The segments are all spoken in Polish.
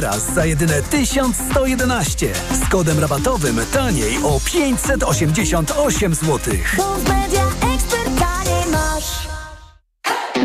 teraz za jedyne 1111. Z kodem rabatowym taniej o 588 zł.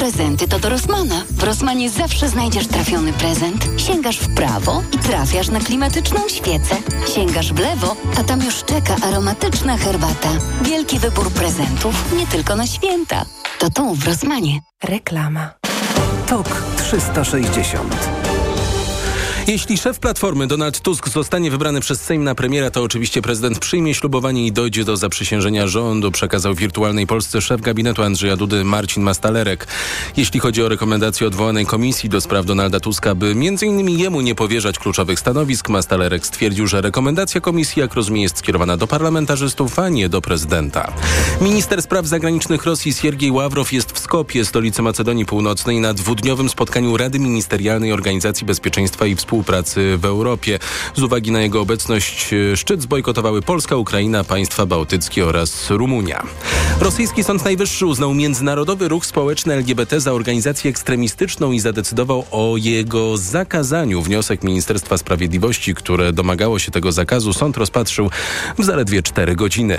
Prezenty to do Rosmana. W Rosmanie zawsze znajdziesz trafiony prezent. Sięgasz w prawo i trafiasz na klimatyczną świecę. Sięgasz w lewo, a tam już czeka aromatyczna herbata. Wielki wybór prezentów, nie tylko na święta. To tu w Rosmanie. Reklama. TOK 360 jeśli szef Platformy Donald Tusk zostanie wybrany przez Sejm na premiera, to oczywiście prezydent przyjmie ślubowanie i dojdzie do zaprzysiężenia rządu, przekazał wirtualnej Polsce szef gabinetu Andrzeja Dudy Marcin Mastalerek. Jeśli chodzi o rekomendację odwołanej komisji do spraw Donalda Tuska, by m.in. jemu nie powierzać kluczowych stanowisk, Mastalerek stwierdził, że rekomendacja komisji, jak rozumie, jest skierowana do parlamentarzystów, a nie do prezydenta. Minister spraw zagranicznych Rosji Siergiej Ławrow jest w Skopie, stolicy Macedonii Północnej, na dwudniowym spotkaniu Rady Ministerialnej Organizacji Bezpieczeństwa i Współpracy współpracy w Europie. Z uwagi na jego obecność e, szczyt zbojkotowały Polska, Ukraina, państwa bałtyckie oraz Rumunia. Rosyjski Sąd Najwyższy uznał międzynarodowy ruch społeczny LGBT za organizację ekstremistyczną i zadecydował o jego zakazaniu. Wniosek Ministerstwa Sprawiedliwości, które domagało się tego zakazu, sąd rozpatrzył w zaledwie 4 godziny.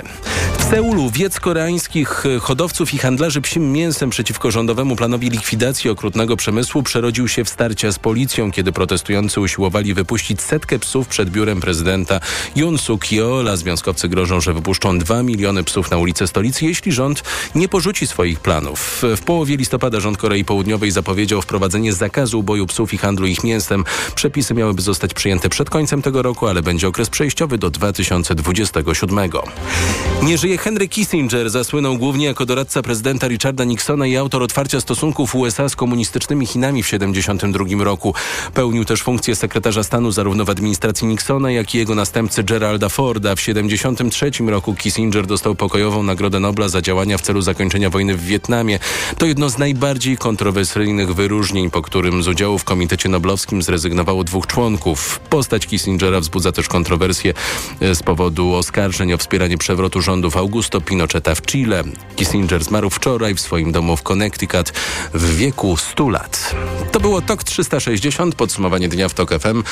W Seulu wiec koreańskich hodowców i handlarzy psim mięsem przeciwko rządowemu planowi likwidacji okrutnego przemysłu przerodził się w starcia z policją, kiedy protestujący usiłowali wypuścić setkę psów przed biurem prezydenta Yoon Suk związkowcy grożą, że wypuszczą 2 miliony psów na ulice stolicy, jeśli rząd nie porzuci swoich planów. W połowie listopada rząd Korei Południowej zapowiedział wprowadzenie zakazu uboju psów i handlu ich mięsem. Przepisy miałyby zostać przyjęte przed końcem tego roku, ale będzie okres przejściowy do 2027. Nie żyje Henry Kissinger, zasłynął głównie jako doradca prezydenta Richarda Nixona i autor otwarcia stosunków USA z komunistycznymi Chinami w 1972 roku. Pełnił też funkcję sekretarza stanu zarówno w administracji Nixona, jak i jego następcy Geralda Forda. W 1973 roku Kissinger dostał pokojową Nagrodę Nobla za działania w celu zakończenia wojny w Wietnamie. To jedno z najbardziej kontrowersyjnych wyróżnień, po którym z udziału w Komitecie Noblowskim zrezygnowało dwóch członków. Postać Kissingera wzbudza też kontrowersje e, z powodu oskarżeń o wspieranie przewrotu rządów Augusto Pinocheta w Chile. Kissinger zmarł wczoraj w swoim domu w Connecticut w wieku 100 lat. To było TOK 360, podsumowanie dnia w TOK FM.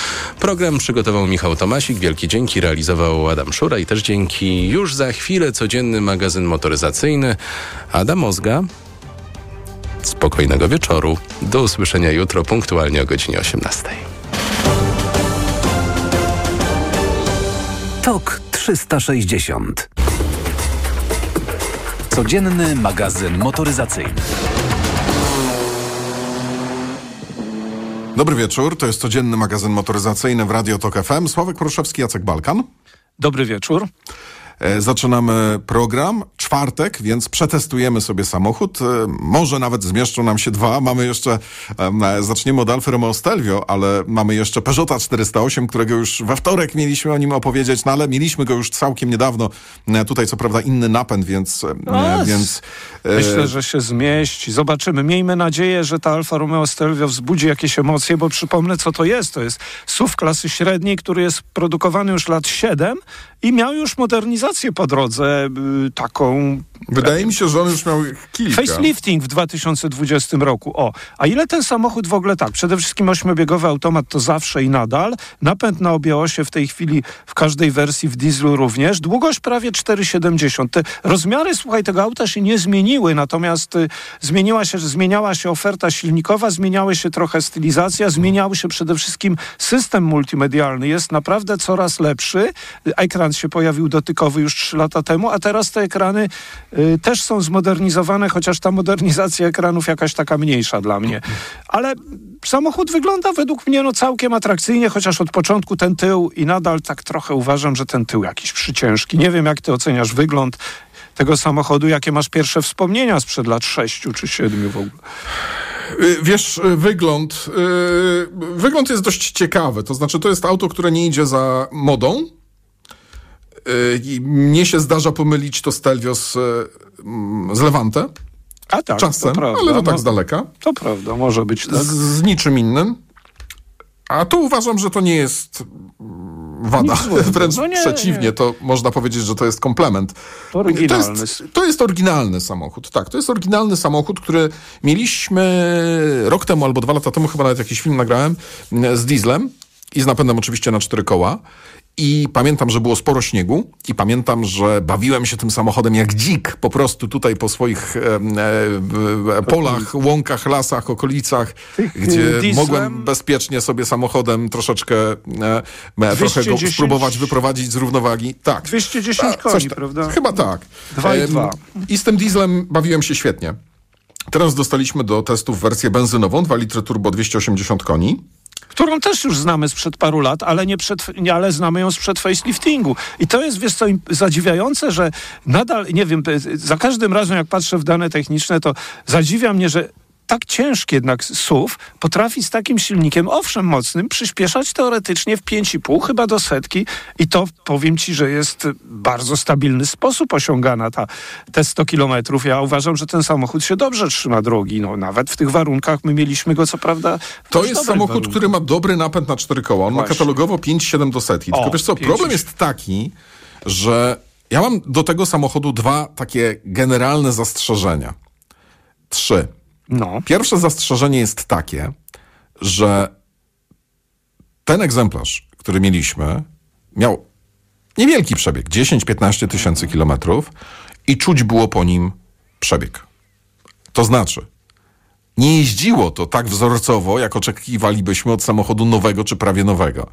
Program przygotował Michał Tomasik. Wielkie dzięki realizował Adam Szura i też dzięki już za chwilę codzienny magazyn motoryzacyjny Adam Mozga. Spokojnego wieczoru. Do usłyszenia jutro punktualnie o godzinie 18. TOK 360 Codzienny magazyn motoryzacyjny. Dobry wieczór, to jest codzienny magazyn motoryzacyjny w Radio Tok FM. Sławek Pruszewski, Jacek Balkan. Dobry wieczór. E, zaczynamy program, czwartek, więc przetestujemy sobie samochód. E, może nawet zmieszczą nam się dwa. Mamy jeszcze, e, zaczniemy od Alfa Romeo Stelvio, ale mamy jeszcze Peugeota 408, którego już we wtorek mieliśmy o nim opowiedzieć, no ale mieliśmy go już całkiem niedawno. Tutaj co prawda inny napęd, więc... No, więc myślę, że się zmieści. Zobaczymy. Miejmy nadzieję, że ta Alfa Romeo Stelvio wzbudzi jakieś emocje, bo przypomnę, co to jest. To jest SUV klasy średniej, który jest produkowany już lat 7 i miał już modernizację po drodze, y, taką Wydaje mi się, że on już miał kilka. Facelifting w 2020 roku. O, a ile ten samochód w ogóle tak? Przede wszystkim ośmiobiegowy automat to zawsze i nadal. Napęd na obie osie w tej chwili w każdej wersji w dieslu również. Długość prawie 4,70. Te rozmiary, słuchaj, tego auta się nie zmieniły, natomiast y, zmieniła się, zmieniała się oferta silnikowa, zmieniały się trochę stylizacja, zmieniał się przede wszystkim system multimedialny. Jest naprawdę coraz lepszy. Ekran się pojawił dotykowy już 3 lata temu, a teraz te ekrany też są zmodernizowane, chociaż ta modernizacja ekranów jakaś taka mniejsza dla mnie. Ale samochód wygląda według mnie no całkiem atrakcyjnie, chociaż od początku ten tył i nadal tak trochę uważam, że ten tył jakiś przyciężki. Nie wiem, jak ty oceniasz wygląd tego samochodu, jakie masz pierwsze wspomnienia sprzed lat sześciu czy siedmiu w ogóle. Y, Wiesz, y, wygląd, y, wygląd jest dość ciekawy. To znaczy, to jest auto, które nie idzie za modą. Y, i Mnie się zdarza pomylić to Stelvio z, y, mm, z Levante. A tak, Czasem, to ale to tak no, z daleka. To prawda, może być tak. Z, z niczym innym. A tu uważam, że to nie jest wada. Złego. Wręcz No nie, przeciwnie, nie. to można powiedzieć, że to jest komplement. Oryginalny. To jest, to jest oryginalny samochód. Tak, to jest oryginalny samochód, który mieliśmy rok temu albo dwa lata temu, chyba nawet jakiś film nagrałem mm, z dieslem i z napędem oczywiście na cztery koła. I pamiętam, że było sporo śniegu i pamiętam, że bawiłem się tym samochodem jak dzik po prostu tutaj po swoich e, e, polach, łąkach, lasach, okolicach, gdzie dieslem- mogłem bezpiecznie sobie samochodem troszeczkę e, trochę go 210 spróbować wyprowadzić z równowagi. Tak. 210 Tak, coś koni, prawda? Chyba tak. Dwa i Em, dwa. I z tym dieslem bawiłem się świetnie. Teraz dostaliśmy do testów wersję benzynową, 2 litry turbo 280 koni. Którą też już znamy sprzed paru lat, ale, nie przed, ale znamy ją sprzed faceliftingu. I to jest, wiesz co, zadziwiające, że nadal, nie wiem, za każdym razem jak patrzę w dane techniczne, to zadziwia mnie, że tak ciężki jednak SUV potrafi z takim silnikiem, owszem mocnym, przyspieszać teoretycznie w 5,5 chyba do setki i to powiem ci, że jest bardzo stabilny sposób osiągana ta, te 100 kilometrów. Ja uważam, że ten samochód się dobrze trzyma drogi. No, nawet w tych warunkach my mieliśmy go co prawda To jest samochód, warunkach. który ma dobry napęd na cztery koła. On ma Właśnie. katalogowo 5,7 do setki. Tylko O, wiesz co, 5,7. problem jest taki, że ja mam do tego samochodu dwa takie generalne zastrzeżenia. Trzy. No. Pierwsze zastrzeżenie jest takie, że ten egzemplarz, który mieliśmy, miał niewielki przebieg, 10-15 tysięcy kilometrów i czuć było po nim przebieg. To znaczy, nie jeździło to tak wzorcowo, jak oczekiwalibyśmy od samochodu nowego czy prawie nowego.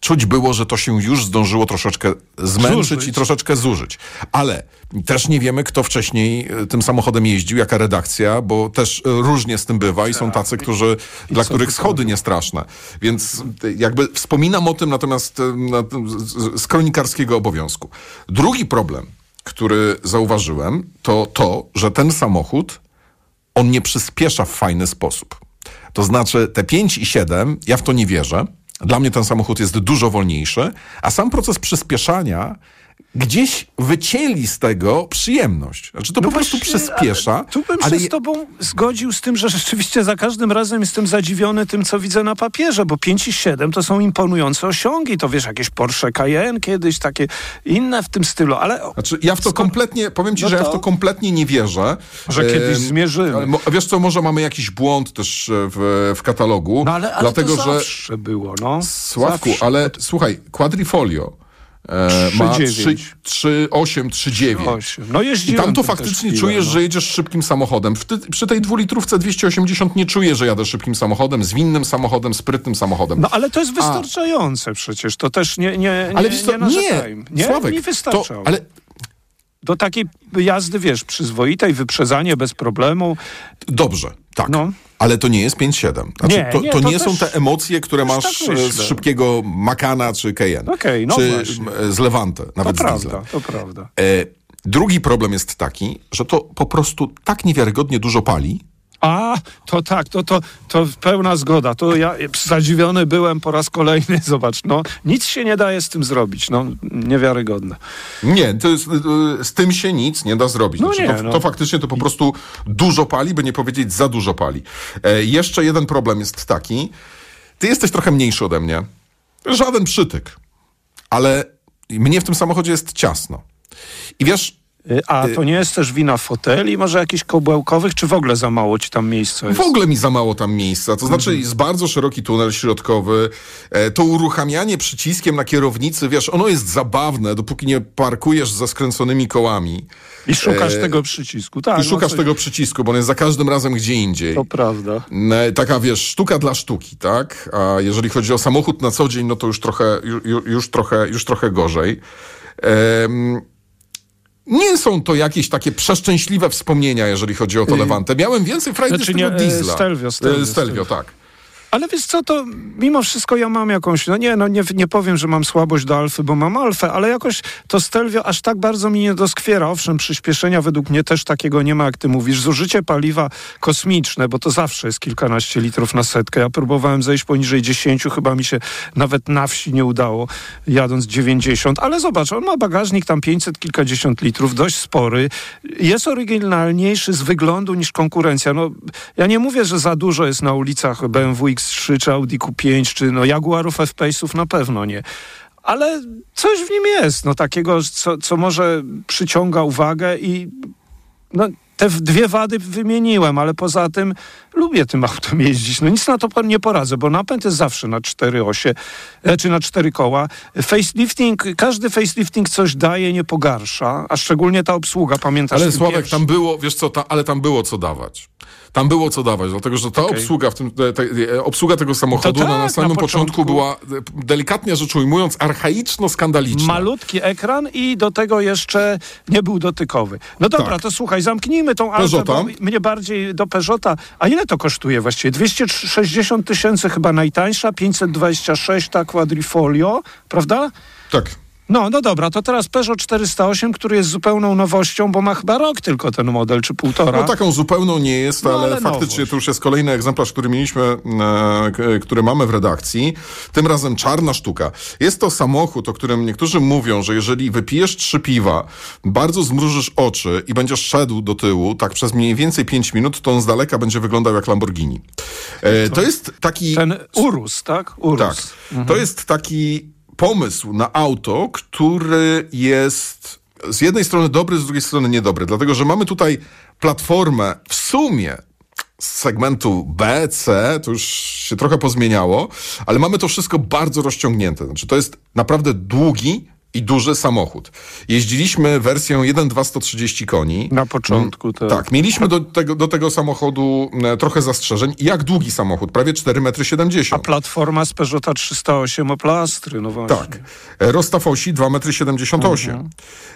Czuć było, że to się już zdążyło troszeczkę zmęczyć Zużyć. i troszeczkę zużyć. Ale też nie wiemy, kto wcześniej e, tym samochodem jeździł, jaka redakcja, bo też e, różnie z tym bywa i są tacy, którzy, dla których schody nie straszne. Więc e, jakby wspominam o tym natomiast na, z, z- z kronikarskiego obowiązku. Drugi problem, który zauważyłem, to to, że ten samochód on nie przyspiesza w fajny sposób. To znaczy te 5 i 7, ja w to nie wierzę. Dla mnie ten samochód jest dużo wolniejszy, a sam proces przyspieszania gdzieś wycięli z tego przyjemność. Znaczy to po prostu No właśnie, przyspiesza, ale Tu bym ale się z tobą zgodził z tym, że rzeczywiście za każdym razem jestem zadziwiony tym, co widzę na papierze, bo 5 i 7 to są imponujące osiągi. To wiesz, jakieś Porsche Cayenne kiedyś, takie inne w tym stylu, ale Znaczy, ja w to kompletnie, powiem ci, No że ja w to- to kompletnie nie wierzę. Że kiedyś zmierzymy. ale wiesz co, może mamy jakiś błąd też e, w, w katalogu, No ale, ale dlatego to że... zawsze było, no. Sławku, Zawsze. ale słuchaj, Quadrifolio e, ma 3,9. 3,8, 3,9. Osiem. No I tam to faktycznie chwilę, czujesz, no. że jedziesz szybkim samochodem. Ty, przy tej dwulitrówce 280 nie czuję, że jadę szybkim samochodem, zwinnym samochodem, sprytnym samochodem. No ale to jest wystarczające przecież, to też nie, nie, nie, ale wiesz nie nie. Nie, Sławek, mi wystarcza. to, ale Do takiej jazdy, wiesz, przyzwoitej, wyprzedzanie bez problemu. dobrze, tak. No. Ale to nie jest 5,7. Znaczy, Nie, to, nie, to to nie są też- te emocje, które też masz tak e, z szybkiego Makana czy Cayenne. Okej, no czy właśnie. m, z Levante, To nawet z prawda, to prawda. E, drugi problem jest taki, że to po prostu tak niewiarygodnie dużo pali, A, to tak, to, to, to pełna zgoda. To ja zadziwiony byłem po raz kolejny. Zobacz, no nic się nie daje z tym zrobić. No, niewiarygodne. Nie, to jest, y, z tym się nic nie da zrobić. No Znaczy, nie, to, no. to faktycznie to po prostu dużo pali, by nie powiedzieć za dużo pali. E, jeszcze jeden problem jest taki. Ty jesteś trochę mniejszy ode mnie. Żaden przytyk. Ale mnie w tym samochodzie jest ciasno. I wiesz, Y, A to nie jest też wina foteli, może jakichś kołbełkowych, czy w ogóle za mało ci tam miejsca jest? W ogóle mi za mało tam miejsca. To znaczy jest bardzo szeroki tunel środkowy. E, to uruchamianie przyciskiem na kierownicy, wiesz, ono jest zabawne, dopóki nie parkujesz ze skręconymi kołami. I szukasz E, tego przycisku. Tak, I szukasz no, tego przycisku, bo on jest za każdym razem gdzie indziej. To prawda. E, Taka, wiesz, sztuka dla sztuki, tak? A jeżeli chodzi o samochód na co dzień, no to już trochę, już, już trochę, już trochę gorzej. Em, nie są to jakieś takie przeszczęśliwe wspomnienia, jeżeli chodzi o to Levante. Miałem więcej frajdy Znaczy z tego nie, diesla. Stelvio, Stelvio, E, Stelvio, Stelvio. tak. Ale wiesz co, to mimo wszystko ja mam jakąś, no nie, no nie, nie powiem, że mam słabość do Alfy, bo mam Alfę, ale jakoś to Stelvio aż tak bardzo mi nie doskwiera. Owszem, przyspieszenia według mnie też takiego nie ma, jak ty mówisz. Zużycie paliwa kosmiczne, bo to zawsze jest kilkanaście litrów na setkę. Ja próbowałem zejść poniżej 10, chyba mi się nawet na wsi nie udało, jadąc 90, ale zobacz, on ma bagażnik tam 500 kilkadziesiąt litrów, dość spory. Jest oryginalniejszy z wyglądu niż konkurencja. No, ja nie mówię, że za dużo jest na ulicach BMW X3 czy Audi Q5, czy no Jaguarów F-Pace'ów na pewno nie. Ale coś w nim jest, no takiego, co, co może przyciąga uwagę i no, te dwie wady wymieniłem, ale poza tym lubię tym autem jeździć. No nic na to nie poradzę, bo napęd jest zawsze na cztery osie, e, czy na cztery koła. Facelifting, każdy facelifting coś daje, nie pogarsza, a szczególnie ta obsługa, pamiętasz? Ale Sławek, pierwszy? tam było, wiesz co, ta, ale tam było co dawać. Tam było co dawać, dlatego że ta Okej. obsługa, w tym, te, te, obsługa tego samochodu To na, na tak, samym na początku, początku. była, e, delikatnie rzecz ujmując, archaiczno-skandaliczna. Malutki ekran i do tego jeszcze nie był dotykowy. No dobra, Tak. to słuchaj, zamknijmy tą Alfę, mnie bardziej do Peugeota. A ile to kosztuje właściwie? 260 tysięcy chyba najtańsza, 526 ta Quadrifolio, prawda? Tak. No, no dobra, to teraz Peugeot 408, który jest zupełną nowością, bo ma chyba rok tylko ten model, czy półtora. No taką zupełną nie jest, No, ale, ale faktycznie nowość. to już jest kolejny egzemplarz, który mieliśmy, e, który mamy w redakcji. Tym razem czarna sztuka. Jest to samochód, o którym niektórzy mówią, że jeżeli wypijesz trzy piwa, bardzo zmrużysz oczy i będziesz szedł do tyłu, tak przez mniej więcej 5 minut, to on z daleka będzie wyglądał jak Lamborghini. E, to jest taki... Ten Urus, tak? Urus. Tak. To jest taki pomysł na auto, który jest z jednej strony dobry, z drugiej strony niedobry. Dlatego, że mamy tutaj platformę w sumie z segmentu B, C, to już się trochę pozmieniało, ale mamy to wszystko bardzo rozciągnięte. Znaczy, to jest naprawdę długi i duży samochód. Jeździliśmy wersją 1.2 130 koni. Na początku, tak. Tak, mieliśmy do tego, do tego samochodu e, trochę zastrzeżeń. Jak długi samochód? Prawie 4,70 A m. platforma z Peugeota 308 o plastry, no właśnie. Tak. E, Rozstaw osi 2,78 m.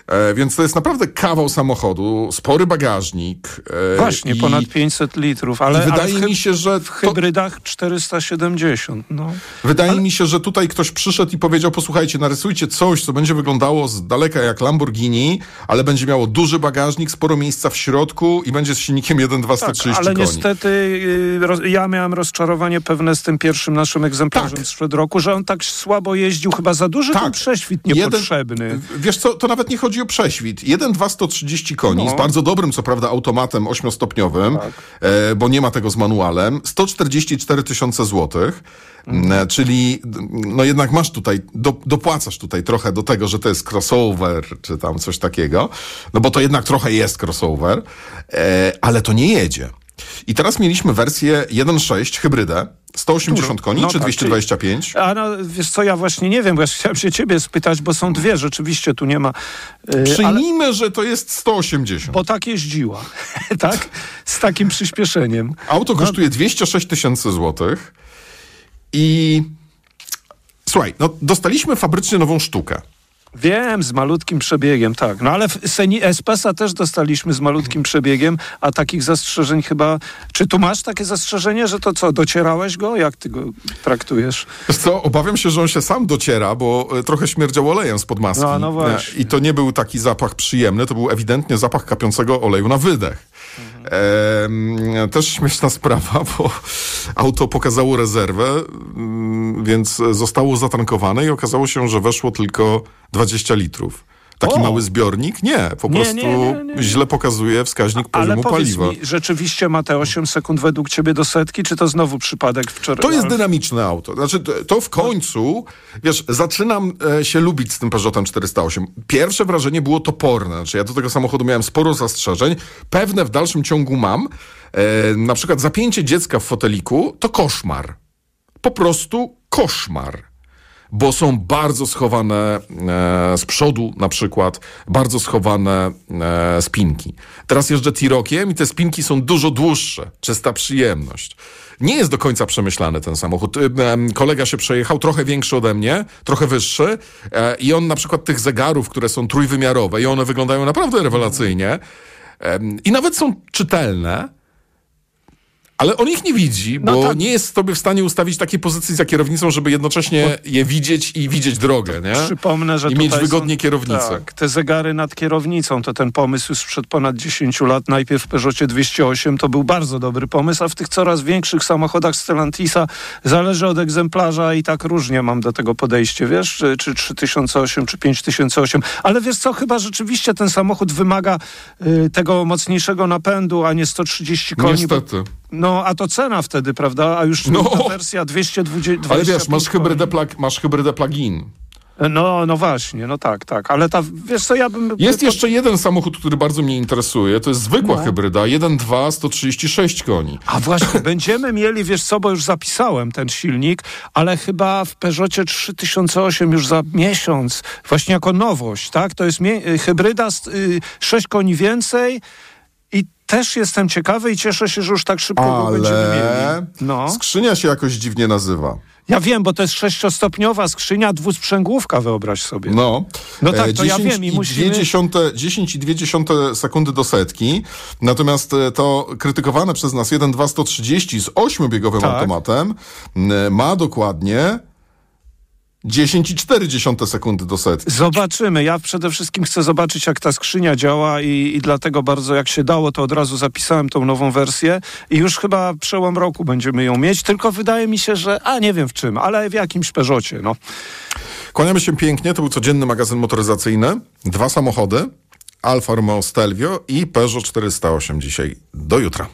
E, więc to jest naprawdę kawał samochodu, spory bagażnik. E, Właśnie, i, ponad 500 litrów, ale, wydaje ale mi się, że w to, hybrydach 470, no. wydaje mi się, że tutaj ktoś przyszedł i powiedział, posłuchajcie, narysujcie coś, co będzie wyglądało z daleka jak Lamborghini, ale będzie miało duży bagażnik, sporo miejsca w środku i będzie z silnikiem 1,2 Tak, 130 ale koni. niestety y, ja miałem rozczarowanie pewne z tym pierwszym naszym egzemplarzem Tak. sprzed roku, że on tak słabo jeździł, chyba za duży Tak. ten prześwit Jeden- niepotrzebny. Wiesz co, to nawet nie chodzi o prześwit. 1,2 130 koni, No. z bardzo dobrym, co prawda, automatem ośmiostopniowym, Tak. e, bo nie ma tego z manualem, 144 tysiące złotych, Mhm. e, czyli no jednak masz tutaj, do, dopłacasz tutaj trochę do tego, że to jest crossover, czy tam coś takiego, no bo to jednak trochę jest crossover, e, ale to nie jedzie. I teraz mieliśmy wersję 1.6 hybrydę, 180 koni, No czy tak, 225? A no, wiesz co, ja właśnie nie wiem, bo ja chciałem się ciebie spytać, bo są dwie, rzeczywiście tu nie ma. y, ale, Przyjmijmy, że to jest 180. bo tak jeździła, tak? Z takim przyspieszeniem. Auto kosztuje 206 tysięcy złotych i słuchaj, no dostaliśmy fabrycznie nową sztukę. Wiem, z malutkim przebiegiem, tak. No ale w Seni Espesa też dostaliśmy z malutkim przebiegiem, a takich zastrzeżeń chyba... Czy tu masz takie zastrzeżenie, że to co, docierałeś go? Jak ty go traktujesz? Wiesz co, obawiam się, że on się sam dociera, bo e, trochę śmierdział olejem spod maski. No, no właśnie. E, I to nie był taki zapach przyjemny, to był ewidentnie zapach kapiącego oleju na wydech. Em, też śmieszna sprawa, bo auto pokazało rezerwę, mm, więc zostało zatankowane i okazało się, że weszło tylko 20 litrów. Taki O! mały zbiornik? Nie, po Nie, prostu nie, nie, źle pokazuje wskaźnik poziomu paliwa. mi, rzeczywiście ma te 8 sekund według ciebie do setki, czy to znowu przypadek wczoraj? To jest dynamiczne auto. Znaczy, to, to w końcu, wiesz, zaczynam e, się lubić z tym Peugeotem 408. Pierwsze wrażenie było toporne. Znaczy, ja do tego samochodu miałem sporo zastrzeżeń. Pewne w dalszym ciągu mam. E, na przykład zapięcie dziecka w foteliku to koszmar. Po prostu koszmar. Bo są bardzo schowane e, z przodu na przykład, bardzo schowane e, spinki. Teraz jeżdżę Tirokiem i te spinki są dużo dłuższe. Czysta przyjemność. Nie jest do końca przemyślany ten samochód. Em, Kolega się przejechał, trochę większy ode mnie, trochę wyższy e, i on na przykład tych zegarów, które są trójwymiarowe i one wyglądają naprawdę rewelacyjnie i nawet są czytelne, Ale on ich nie widzi, No bo tak. nie jest sobie w stanie ustawić takiej pozycji za kierownicą, żeby jednocześnie je widzieć i widzieć drogę, nie? Przypomnę, że I mieć wygodnie są, kierownicę. Tak, te zegary nad kierownicą to ten pomysł już sprzed ponad 10 lat. Najpierw w Peugeotie 208 to był bardzo dobry pomysł, a w tych coraz większych samochodach Stellantisa zależy od egzemplarza i tak różnie mam do tego podejście, wiesz, czy, czy 3008, czy 5008. Ale wiesz co, chyba rzeczywiście ten samochód wymaga y, tego mocniejszego napędu, a nie 130 koni. bo- Niestety. No, a to cena wtedy, prawda? A już No. ta wersja 220 Ale wiesz, masz hybrydę, plag, masz hybrydę plug-in. No, no właśnie, no tak, tak. Ale ta, wiesz co, ja bym... Jest to- jeszcze jeden samochód, który bardzo mnie interesuje. To jest zwykła No. hybryda, 1.2, 136 koni. A właśnie, będziemy mieli, wiesz co, bo już zapisałem ten silnik, ale chyba w Peugeotie 3008 już za miesiąc, właśnie jako nowość, tak? To jest hybryda, z, y, 6 koni więcej też jestem ciekawy i cieszę się, że już tak szybko go będziemy Ale mieli. No. skrzynia się jakoś dziwnie nazywa. Ja wiem, bo to jest sześciostopniowa skrzynia, dwusprzęgłówka, wyobraź sobie. No, No tak, E, to ja 10 wiem i i musimy- 10 10,2 sekundy do setki. Natomiast e, to krytykowane przez nas 1.2 130 z 8-biegowym Tak. automatem m, ma dokładnie 10,4 sekundy do setki. Zobaczymy. Ja przede wszystkim chcę zobaczyć, jak ta skrzynia działa i, i dlatego bardzo, jak się dało, to od razu zapisałem tą nową wersję i już chyba przełom roku będziemy ją mieć, tylko wydaje mi się, że, a nie wiem w czym, ale w jakimś Peugeocie, no. Kłaniamy się pięknie. To był codzienny magazyn motoryzacyjny. Dwa samochody. Alfa Romeo Stelvio i Peugeot 408 dzisiaj. Do jutra.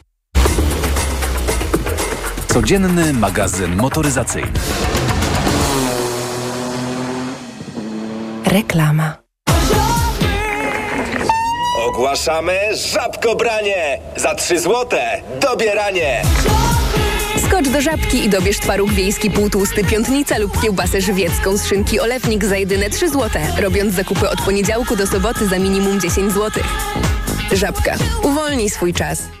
Codzienny magazyn motoryzacyjny. Reklama. Ogłaszamy żabkobranie! Za 3 złote dobieranie! Skocz do żabki i dobierz twaróg wiejski półtłusty piątnica lub kiełbasę żywiecką z szynki olewnik za jedyne 3 złote, robiąc zakupy od poniedziałku do soboty za minimum 10 zł. Żabka. Uwolnij swój czas.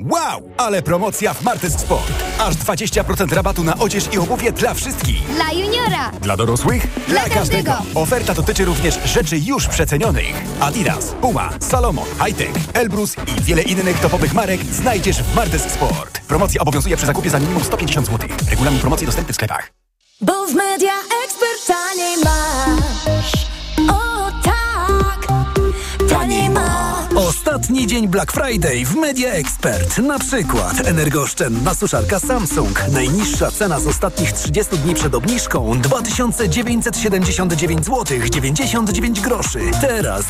Wow, ale promocja w Martes Sport. Aż 20% rabatu na odzież i obuwie dla wszystkich. Dla juniora! Dla dorosłych? Dla każdego. Oferta dotyczy również rzeczy już przecenionych. Adidas, Puma, Salomon, Hightech, Elbrus i wiele innych topowych marek znajdziesz w Martes Sport. Promocja obowiązuje przy zakupie za minimum 150 zł. Regulamin promocji dostępny w sklepach. Bo w Media Ostatni dzień Black Friday w Media Expert. Na przykład energooszczędna suszarka Samsung. Najniższa cena z ostatnich 30 dni przed obniżką 2979 zł 99 groszy. Teraz